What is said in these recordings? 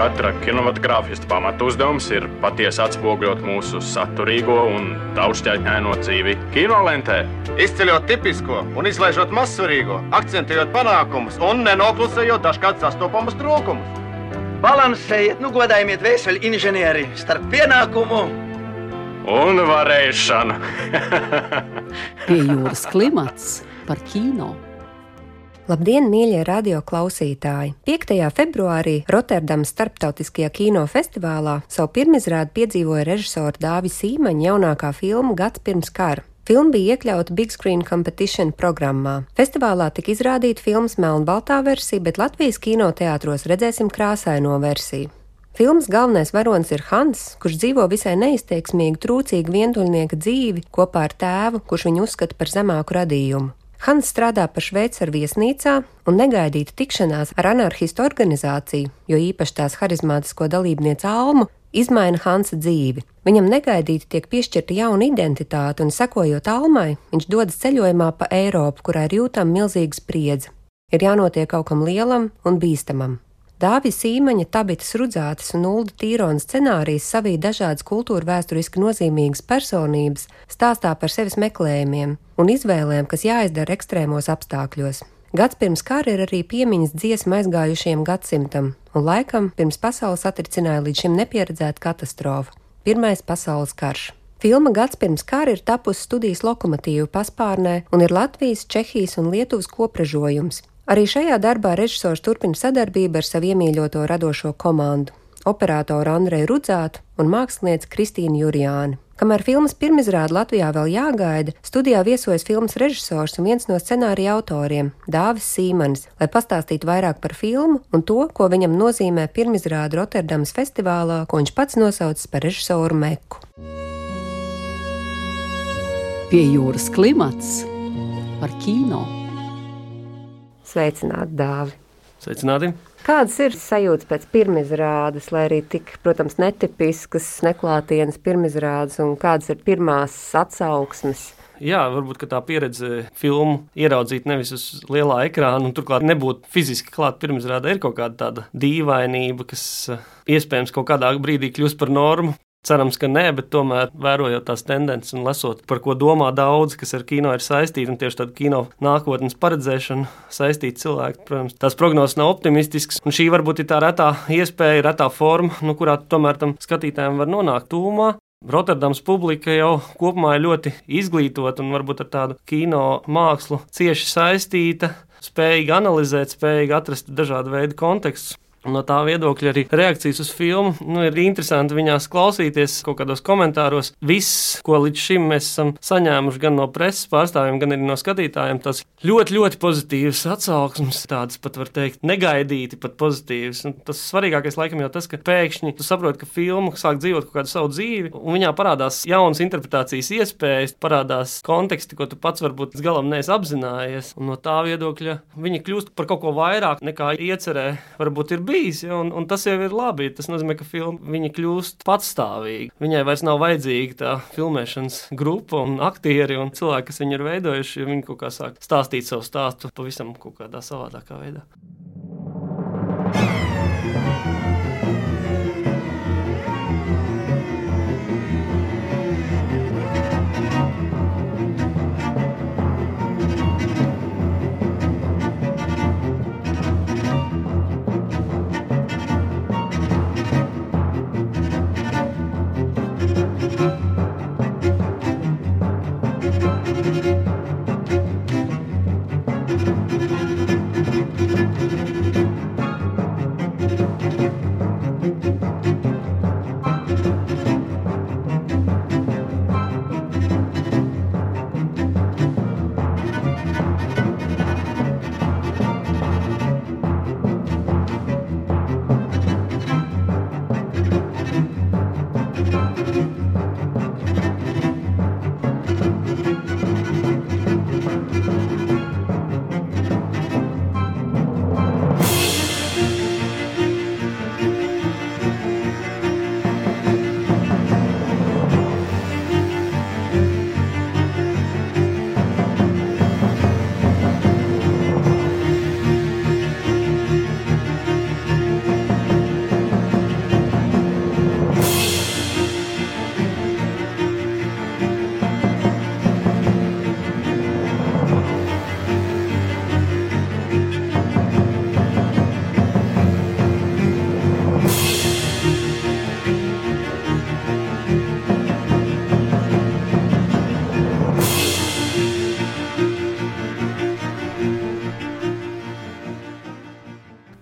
Katra kinematogrāfista pamatu uzdevums ir patiesi atspoguļot mūsu saturīgo un daudzšķaitņaino dzīvi kinolentē. Izceļot tipisko un izlaižot mazsvarīgo, akcentējot panākumus un nenoklusējot dažkārt sastopamus trūkumus. Balansējiet, nu godājiet vēseli inženieri starp pienākumu un varēšanu. Pie jūras klimats par kino. Labdien, mīļie radioklausītāji! 5. februārī Rotterdamas Starptautiskajā kinofestivālā savu pirmizrādi piedzīvoja režisora Dāvis Sīmaņa jaunākā filma Gads pirms kara. Filma bija iekļauta Big Screen Competition programmā. Festivālā tika izrādīta filmas melnbaltā versija, bet Latvijas kinoteātros redzēsim krāsaino versiju. Filmas galvenais varonis ir Hans, kurš dzīvo visai neizteiksmīgu, trūcīgu vientuļnieka dzīvi kopā ar tēvu, kurš viņu uzskata par zemāku radījumu. Hans strādā par šveicaru viesnīcā un negaidīta tikšanās ar anarchistu organizāciju, jo īpaši tās harizmātisko dalībnieci Almu izmaina Hansa dzīvi. Viņam negaidīti tiek piešķirta jauna identitāte, un sekojot Almai, viņš dodas ceļojumā pa Eiropu, kurā ir jūtama milzīga spriedze. Ir jānotiek kaut kam lielam un bīstamam. Dāvis Sīmaņa, Tabitas Rudzātes un Ulda Tīrona scenārijas savī dažādas kultūra vēsturiski nozīmīgas personības stāstā par sevis meklējumiem un izvēlēm, kas jāizdara ekstrēmos apstākļos. Gads pirms kara ir arī piemiņas dziesma aizgājušajam gadsimtam, un laikam pirms pasaules atricināja līdz šim nepieredzēta katastrofa - Pirmais pasaules karš. Filma Gads pirms kara ir tapusi studijas lokomotīvu paspārnē un ir Latvijas, Čehijas un Lietuvas kopražojums, Arī šajā darbā režisors turpina sadarbību ar savu iemīļoto radošo komandu - operatoru Andreju Rudzātu un mākslinieci Kristīnu Jurjāni. Kamēr filmas pirmizrāde Latvijā vēl jāgaida, studijā viesojas filmas režisors un viens no scenārija autoriem - Dāvis Sīmanis, lai pastāstītu vairāk par filmu un to, ko viņam nozīmē pirmizrāde Rotterdamas festivālā, ko viņš pats nosaucis par režisoru Meku. Pie jūras klimats par kino. Sveicināti, Dāvi! Sveicināti! Kādas ir sajūtas pēc pirmizrādes, lai arī tik, protams, netipiskas, neklātienes pirmizrādes, un kādas ir pirmās atsauksmes? Jā, varbūt tā pieredze filmu ieraudzīt nevis uz lielā ekrāna, un turklāt nebūt fiziski klāt pirmizrādē, ir kaut kāda tāda dīvainība, kas eh, iespējams kaut kādā brīdī kļūst par normu. Cerams, ka nē, bet tomēr vērojot tās tendences un lasot, par ko domā daudz, kas ar kino ir saistīti, un tieši tādu kino nākotnes paredzēšanu saistīti cilvēki, protams, tās prognozes nav optimistiskas. Un šī varbūt ir tā retā iespēja, retā forma, no kurā tomēr tam skatītājiem var nonākt tūmā. Rotterdams publika jau kopumā ir ļoti izglītota un varbūt ar tādu kino mākslu cieši saistīta, spējīga analizēt, spējīga atrast dažādu veidu kontekstus. No tā viedokļa arī reakcijas uz filmu nu, ir interesanti viņās klausīties kaut kādos komentāros. Viss, ko līdz šim mēs esam saņēmuši gan no preses pārstāvjiem, gan arī no skatītājiem, tas ļoti, ļoti pozitīvs atsauksmes, tādas pat var teikt, negaidīti pat pozitīvs. Un tas svarīgākais laikam jau tas, ka pēkšņi tu saproti, ka filma sāk dzīvot kādu savu dzīvi, un viņā parādās jaunas interpretācijas iespējas, parādās konteksti, ko tu pats varbūt līdz galam neesi apzinājies. Un no tā viedokļa viņi kļūst par kaut ko vairāk nekā iecerē. Varbūt ir bijis, un, un tas jau ir labi. Tas nozīmē, ka filma kļūst patstāvīga. Viņai vairs nav vajadzīga tā filmēšanas grupa un aktieri un cilvēki, kas viņu ir veidojuši. Viņi kaut kā sāk stāstīt savu stāstu pavisam kaut kādā savādākā veidā.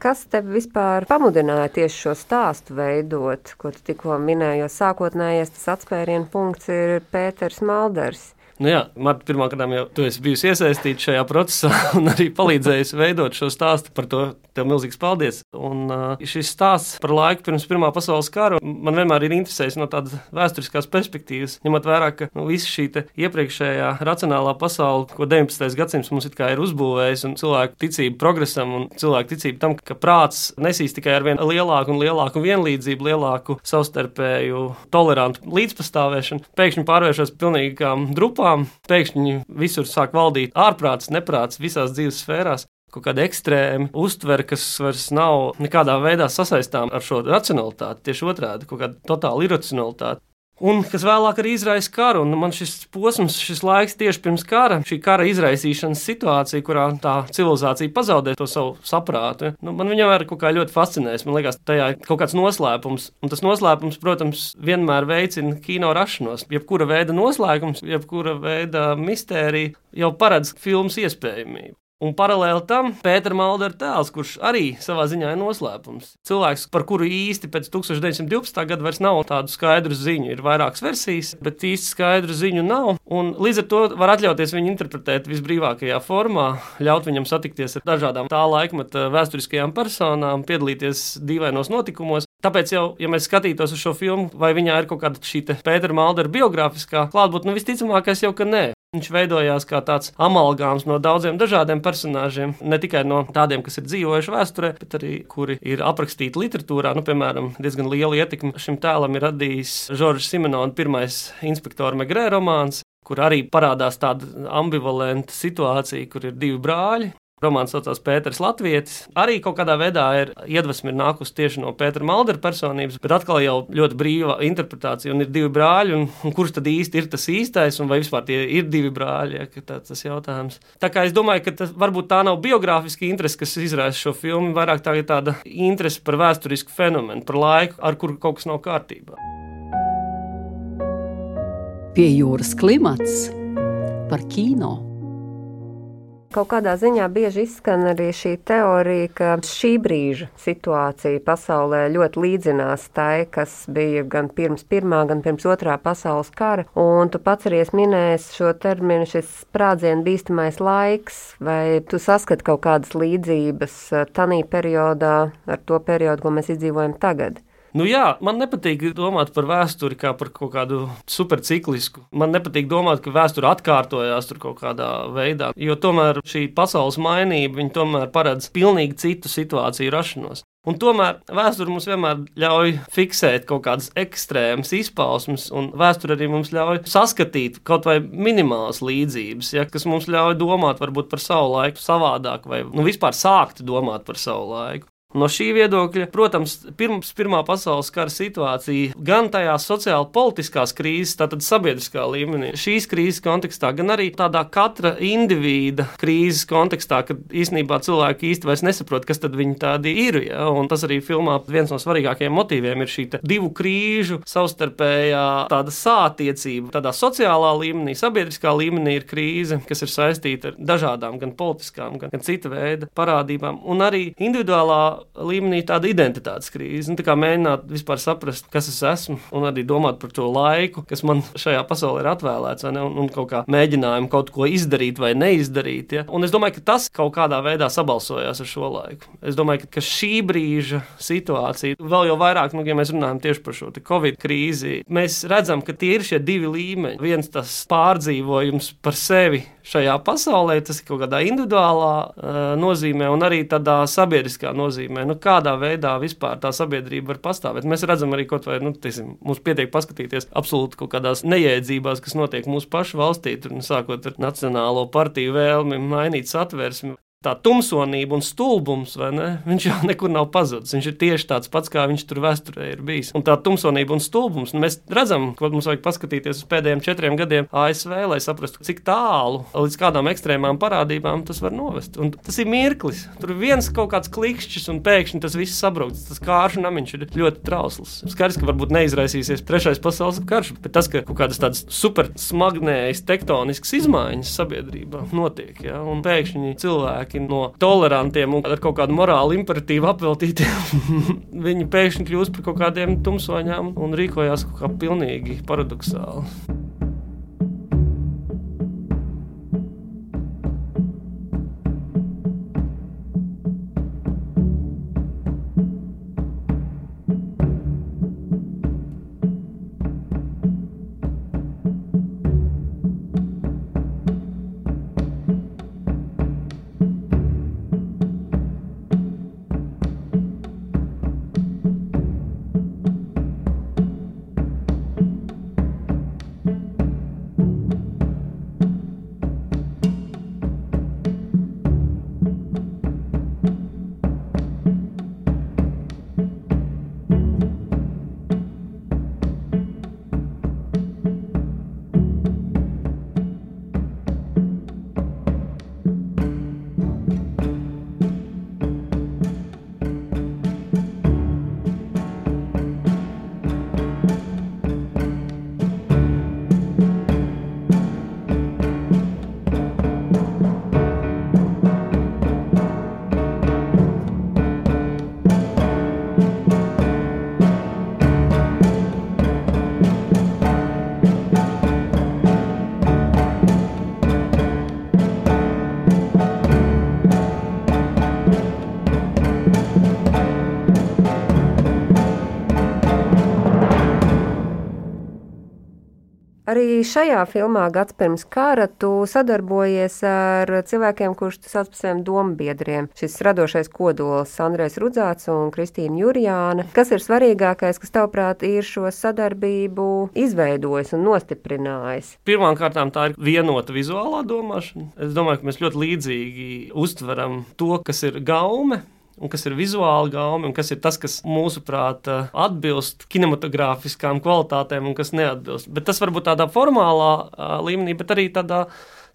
Kas tev vispār pamudināja tieši šo stāstu veidot, ko tu tikko minēji? Jo sākotnējais tas atspērienu punkts ir Pēters Malders. Nu jā, Marta, pirmkārt, jau tu esi bijusi iesaistīta šajā procesā un arī palīdzējusi veidot šo stāstu. Par to tev milzīgs paldies. Un uh, šis stāsts par laiku pirms Pirmā pasaules kara man vienmēr ir interesējis no tādas vēsturiskās perspektīvas, ņemot vērā, ka nu, visa šī iepriekšējā racionālā pasaule, ko 19. gadsimts mums ir uzbūvējis, un cilvēku ticība progresam un cilvēku ticība tam, ka prāts nesīs tikai ar vien lielāku un lielāku vienlīdzību, lielāku savstarpēju tolerantu līdzpastāvēšanu, pēkšņi pārvēršas pilnīgām drupām grupām, pēkšņi visur sāk valdīt ārprāts, neprāts visās dzīves sfērās. Kaut kāda ekstrēma uztvere, kas vairs nav nekādā veidā sasaistām ar šo racionalitāti, tieši otrādi, kaut kāda totāla iracionalitāte. Un kas vēlāk arī izraisa karu. Un man šis posms, šis laiks tieši pirms kara, šī kara izraisīšanas situācija, kurā tā civilizācija pazaudē to savu saprātu, nu, man vienmēr kaut kā ļoti fascinēs. Man liekas, tajā ir kaut kāds noslēpums. Un tas noslēpums, protams, vienmēr veicina kino rašanos. Jebkura veida noslēgums, jebkura veida mistērija jau paredz filmas iespējamību. Un paralēli tam Pētera Maldera tēls, kurš arī savā ziņā ir noslēpums. Cilvēks, par kuru īsti pēc 1912. gada vairs nav tādu skaidru ziņu. Ir vairākas versijas, bet īsti skaidru ziņu nav. Un līdz ar to var atļauties viņu interpretēt visbrīvākajā formā, ļaut viņam satikties ar dažādām tā laikmeta vēsturiskajām personām, piedalīties dīvainos notikumos. Tāpēc, jau, ja mēs skatītos uz šo filmu, vai viņā ir kaut kāda šī Pētera Maldera biogrāfiskā klātbūtne, nu visticamākais jau, ka nē. Viņš veidojās kā tāds amalgāms no daudziem dažādiem personāžiem, ne tikai no tādiem, kas ir dzīvojuši vēsturē, bet arī kuri ir aprakstīti literatūrā. Nu, piemēram, diezgan liela ietekme šim tēlam ir radījis Žoržs Simonona pirmais inspektora Megrē romāns, kur arī parādās tāda ambivalenta situācija, kur ir divi brāļi, Romāns saucās Pēters Latvijas. Arī kaut kādā veidā ir iedvesma nākusi tieši no Pētera Maldera personības, bet atkal jau ļoti brīva interpretācija. Un ir divi brāļi, un, un kurš tad īsti ir tas īstais, un vai vispār tie ir divi brāļi? Ja, tā, tas jautājums. Tā kā es domāju, ka tas varbūt tā nav biogrāfiska interese, kas izraisa šo filmu, vairāk tā ir tāda interese par vēsturisku fenomenu, par laiku, ar kuru kaut kas nav kārtībā. Pie jūras klimats par kino. Kaut kādā ziņā bieži izskan arī šī teorija, ka šī brīža situācija pasaulē ļoti līdzinās tai, kas bija gan pirms Pirmā, gan pirms Otrā pasaules kara. Un tu pats arī minēji šo terminu, šis sprādzienu bīstamais laiks, vai tu saskat kaut kādas līdzības eh, tanī periodā ar to periodu, ko mēs izdzīvojam tagad? Nu, jā, man nepatīk domāt par vēsturi kā par kaut kādu superciklisku. Man nepatīk domāt, ka vēsture atkārtojās tur kaut kādā veidā, jo tomēr šī pasaules mainība tomēr paredz pilnīgi citu situāciju rašanos. Un tomēr vēsture mums vienmēr ļauj fiksēt kaut kādas ekstrēmas izpausmes, un vēsture arī mums ļauj saskatīt kaut vai minimālas līdzības, ja, kas mums ļauj domāt varbūt par savu laiku savādāk, vai nu, vispār sākt domāt par savu laiku. No šī viedokļa, protams, pirms Pirmā pasaules kara situācija, gan tajā sociāli politiskās krīzes, tātad sabiedriskā līmenī, šīs krīzes kontekstā, gan arī tādā katra indivīda krīzes kontekstā, kad īstenībā cilvēki īsti vairs nesaprot, kas tad viņi tādi ir. Ja? Un tas arī filmā viens no svarīgākajiem motīviem ir šī divu krīžu savstarpējā tāda sātiecība. Tādā sociālā līmenī, sabiedriskā līmenī ir krīze, kas ir saistīta ar dažādām gan politiskām, gan, gan cita veida parādībām, un arī individuālā līmenī tāda identitātes krīze. Nu, tā kā mēģināt vispār saprast, kas es esmu, un arī domāt par to laiku, kas man šajā pasaulē ir atvēlēts, ne, un, un kaut kā mēģinājumu kaut ko izdarīt vai neizdarīt. Ja? Un es domāju, ka tas kaut kādā veidā sabalsojās ar šo laiku. Es domāju, ka, ka šī brīža situācija, vēl jau vairāk, nu, ja mēs runājam tieši par šo Covid krīzi, mēs redzam, ka tie ir šie divi līmeņi. Viens tas pārdzīvojums par sevi šajā pasaulē, tas ir kaut kādā individuālā uh, nozīmē, un arī tādā sabiedriskā nozīmē nozīmē, nu, kādā veidā vispār tā sabiedrība var pastāvēt. Mēs redzam arī, kaut vai nu, tiesim, mums pietiek paskatīties absolūti kaut kādās nejēdzībās, kas notiek mūsu pašu valstī, tur, nu, sākot ar nacionālo partiju vēlmi mainīt satversmi tā tumsonība un stulbums, viņš jau nekur nav pazudis. Viņš ir tieši tāds pats, kā viņš tur vēsturē ir bijis. Un tā tumsonība un stulbums, un mēs redzam, ka mums vajag paskatīties uz pēdējiem četriem gadiem ASV, lai saprastu, cik tālu līdz kādām ekstrēmām parādībām tas var novest. Un tas ir mirklis. Tur viens kaut kāds klikšķis, un pēkšņi tas viss sabrūks. Tas kāršu namiņš ir ļoti trausls. Skaidrs, ka varbūt neizraisīsies trešais pasaules karš, bet tas, ka kaut kādas tādas super smagnējas tektoniskas izmaiņas sabiedrībā notiek, ja, un pēkšņi cilvēki cilvēki no tolerantiem un ar kaut kādu morālu imperatīvu apveltītiem, viņi pēkšņi kļūst par kaut kādiem tumsoņām un rīkojās kaut kā pilnīgi paradoxāli. Arī šajā filmā Gads pirms kara tu sadarbojies ar cilvēkiem, kurus tu sauc par saviem dombiedriem. Šis radošais kodols Andrēs Rudzāts un Kristīna Jurjāna. Kas ir svarīgākais, kas tavuprāt ir šo sadarbību izveidojis un nostiprinājis? Pirmkārt, tā ir vienota vizuālā domāšana. Es domāju, ka mēs ļoti līdzīgi uztveram to, kas ir gaume un kas ir vizuāli gaumi, un kas ir tas, kas mūsuprāt eh, atbilst kinematogrāfiskām kvalitātēm, un kas neatbilst. Bet tas varbūt tādā formālā eh, līmenī, bet arī tādā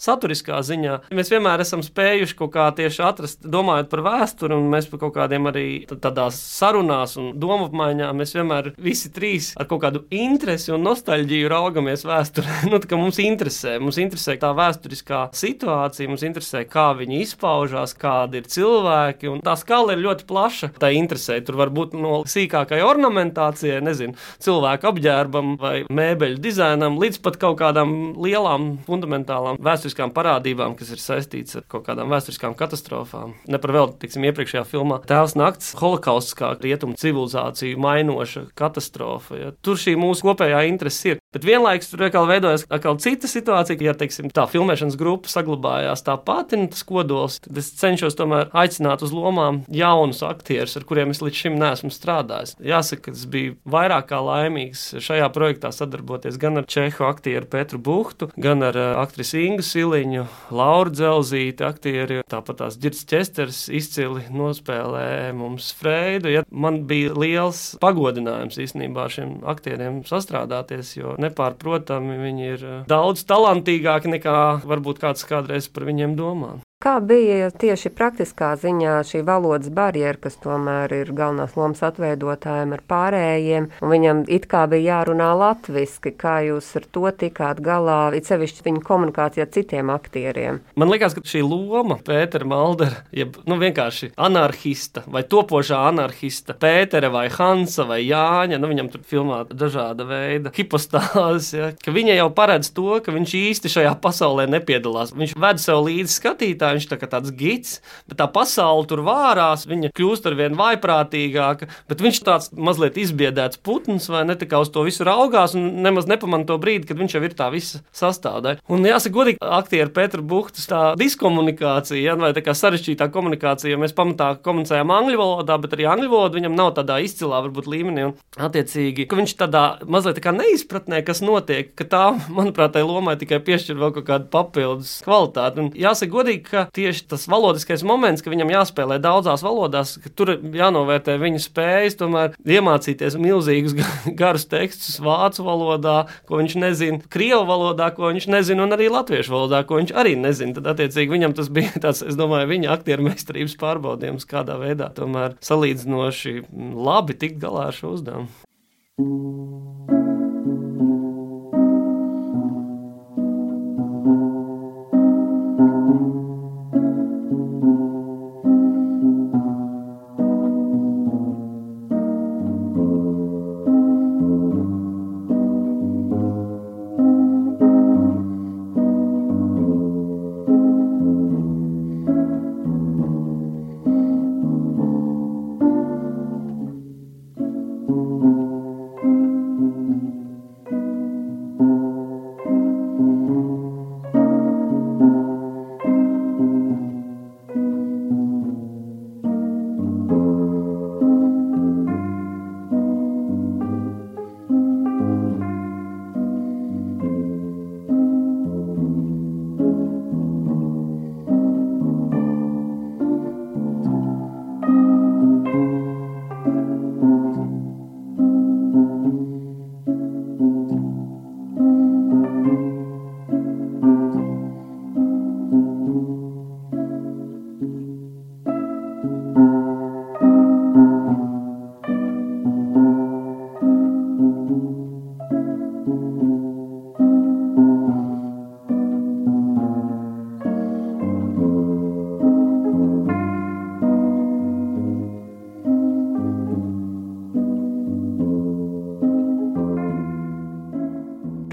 saturiskā ziņā. Mēs vienmēr esam spējuši kaut kā tieši atrast, domājot par vēsturi, un mēs par kaut kādiem arī tādās sarunās un domu apmaiņā, mēs vienmēr visi trīs ar kaut kādu interesi un nostalģiju raugamies vēsturē. nu, mums interesē, mums interesē tā vēsturiskā situācija, mums interesē, kā viņi izpaužās, kādi ir cilvēki, un tā skala ir ļoti plaša. Tā interesē, tur var būt no sīkākai ornamentācijai, nezinu, cilvēku apģērbam vai mēbeļu dizainam, līdz pat kaut kādām lielām fundamentālām vēsturiskām vēsturiskām parādībām, kas ir saistītas ar kaut kādām vēsturiskām katastrofām. Ne par vēl, tiksim, iepriekšējā filmā Tēvs nakts, holokausts kā rietumu civilizāciju mainoša katastrofa. Ja. Tur šī mūsu kopējā interese ir. Bet vienlaikus tur atkal veidojas atkal cita situācija, ja teiksim, tā filmēšanas grupa saglabājās tā pati, un tas kodols, tad es cenšos tomēr aicināt uz lomām jaunus aktierus, ar kuriem es līdz šim neesmu strādājis. Jāsaka, ka tas bija vairāk kā laimīgs šajā projektā sadarboties gan ar čehu aktieru Petru Buhtu, gan ar uh, aktrisi Ingu Siliņu, Lauru Dzelzīti, aktieri. Tāpat tās Girts Česters izcili nospēlē mums Freidu. Ja man bija liels pagodinājums īstenībā šiem aktieriem sastrādāties, jo nepārprotami viņi ir eh, daudz talantīgāki nekā varbūt kāds kādreiz par viņiem domā. Kā bija tieši praktiskā ziņā šī valodas barjera, kas tomēr ir galvenās lomas atveidotājiem ar pārējiem, un viņam it kā bija jārunā latviski, kā jūs ar to tikāt galā, it sevišķi viņa komunikācijā citiem aktieriem? Man liekas, ka šī loma Pētera Maldera, jeb nu, vienkārši anarchista vai topošā anarchista, Pētera vai Hansa vai Jāņa, nu viņam tur filmā dažāda veida hipostāzes, ja, ka viņa jau paredz to, ka viņš īsti šajā pasaulē nepiedalās. Viņš ved sev līdzi skatītāju viņš tā kā tāds gids, bet tā pasaule tur vārās, viņa kļūst ar vien vaiprātīgāka, bet viņš tāds mazliet izbiedēts putns, vai ne, tā kā uz to visu raugās un nemaz nepamanā to brīdi, kad viņš jau ir tā visa sastāvdaļa. Un jāsaka, godīgi, aktieri Petra Buhtas tā diskomunikācija, ja, vai tā kā sarežģītā komunikācija, jo mēs pamatā komunicējām angļu valodā, bet arī angļu valoda viņam nav tādā izcilā, varbūt līmenī, un attiecīgi, ka viņš tādā mazliet tā kā neizpratnē, kas notiek, ka tā, manuprāt, tai lomai tikai piešķir vēl kaut kādu papildus kvalitāti. Un jāsaka, godīgi, ka tieši tas valodiskais moments, ka viņam jāspēlē daudzās valodās, ka tur jānovērtē viņa spējas, tomēr iemācīties milzīgus garus tekstus vācu valodā, ko viņš nezina, krievu valodā, ko viņš nezina, un arī latviešu valodā, ko viņš arī nezina. Tad, attiecīgi, viņam tas bija tāds, es domāju, viņa aktieru meistarības pārbaudījums, kādā veidā tomēr salīdzinoši labi tikt galā ar šo uzdevumu.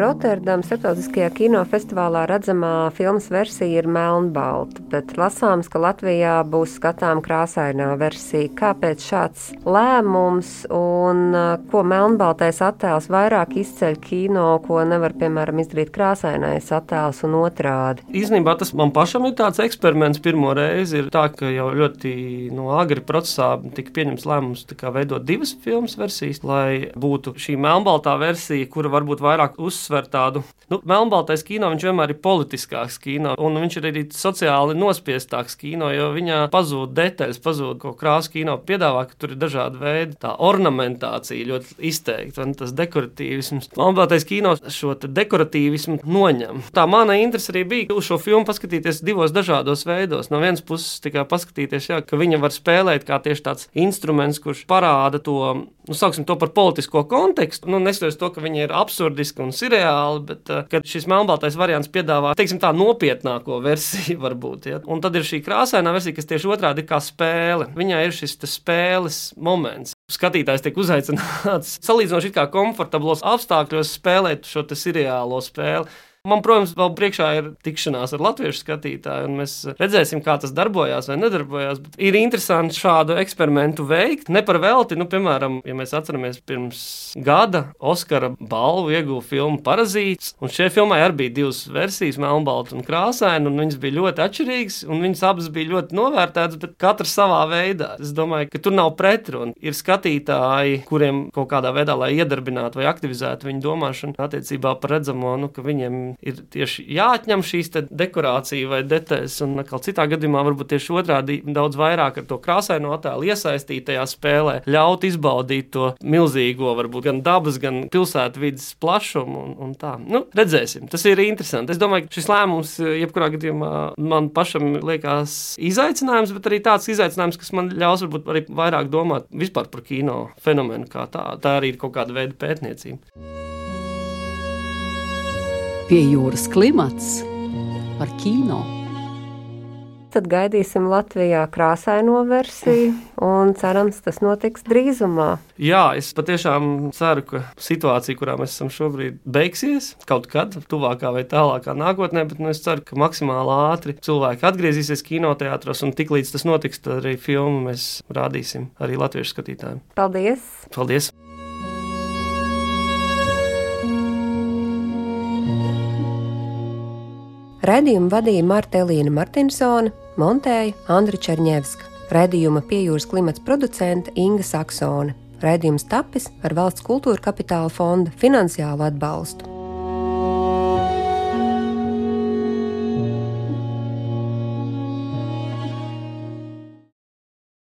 pro Rotterdamā starptautiskajā kinofestivālā redzamā filmas versija ir melnbalta, bet lasāms, ka Latvijā būs skatām krāsainā versija. Kāpēc šāds lēmums un ko melnbaltais attēls vairāk izceļ kino, ko nevar, piemēram, izdarīt krāsainais attēls un otrādi? Īsnībā tas man pašam ir tāds eksperiments pirmo reizi. Ir tā, ka jau ļoti no agri procesā tika pieņemts lēmums veidot divas filmas versijas, lai būtu šī melnbaltā versija, kura varbūt vairāk uzsver tādu. Nu, melnbaltais kino viņš vienmēr ir politiskāks kino, un viņš ir arī sociāli nospiestāks kino, jo viņā pazūd detaļas, pazūd ko krāsa kino piedāvā, ka tur ir dažādi veidi. Tā ornamentācija ļoti izteikta, un tas dekoratīvisms. Melnbaltais kino šo dekoratīvismu noņem. Tā mana interese arī bija uz šo filmu paskatīties divos dažādos veidos. No vienas puses, tikai paskatīties, jā, ka viņa var spēlēt kā tieši tāds instruments, kurš parāda to, nu, sauksim to par politisko kontekstu. Nu, neskatoties to, ka viņi ir absurdiski un sirēli nereāli, bet uh, šis melnbaltais variants piedāvā teiksim, tā nopietnāko versiju, varbūt. Ja? Un tad ir šī krāsainā versija, kas tieši otrādi ir kā spēle. Viņai ir šis spēles moments. Skatītājs tiek uzaicināts salīdzinoši komfortablos apstākļos spēlēt šo seriālo spēli. Man, protams, vēl priekšā ir tikšanās ar latviešu skatītāju, un mēs redzēsim, kā tas darbojās vai nedarbojās. Bet ir interesanti šādu eksperimentu veikt. Ne par velti, nu, piemēram, ja mēs atceramies pirms gada Oskara balvu ieguva filmu Parazīts, un šajā filmā arī bija divas versijas, melnbalta un krāsaina, un viņas bija ļoti atšķirīgas, un viņas abas bija ļoti novērtētas, bet katra savā veidā. Es domāju, ka tur nav pretrunu. Ir skatītāji, kuriem kaut kādā veidā, lai iedarbinātu vai aktivizētu viņu domāšanu attiecībā par redzamo, nu, ka viņiem ir tieši jāatņem šīs dekorācijas vai detaļas, un citā gadījumā varbūt tieši otrādi daudz vairāk ar to krāsaino attēlu iesaistīt tajā spēlē, ļaut izbaudīt to milzīgo, varbūt gan dabas, gan pilsētu vidas plašumu un, un tā. Nu, redzēsim, tas ir interesanti. Es domāju, ka šis lēmums jebkurā gadījumā man pašam liekas izaicinājums, bet arī tāds izaicinājums, kas man ļaus varbūt arī vairāk domāt par kino fenomenu kā tādu. Tā arī ir kaut kāda veida pētniecība pie jūras klimats par kino. Tad gaidīsim Latvijā krāsaino versiju, un cerams, tas notiks drīzumā. Jā, es patiešām ceru, ka situācija, kurā mēs esam šobrīd, beigsies kaut kad, tuvākā vai tālākā nākotnē, bet nu, es ceru, ka maksimāli ātri cilvēki atgriezīsies kinoteātros, un tiklīdz tas notiks, tad arī filmu mēs rādīsim arī latviešu skatītājiem. Paldies! Paldies! Radījumu vadīja Marta Elīna Martinsone, montēja Andra Černievska. Radījuma piejūras klimats producente Inga Saksone. Raidījums tapis ar valsts kultūra kapitāla fonda finansiālu atbalstu.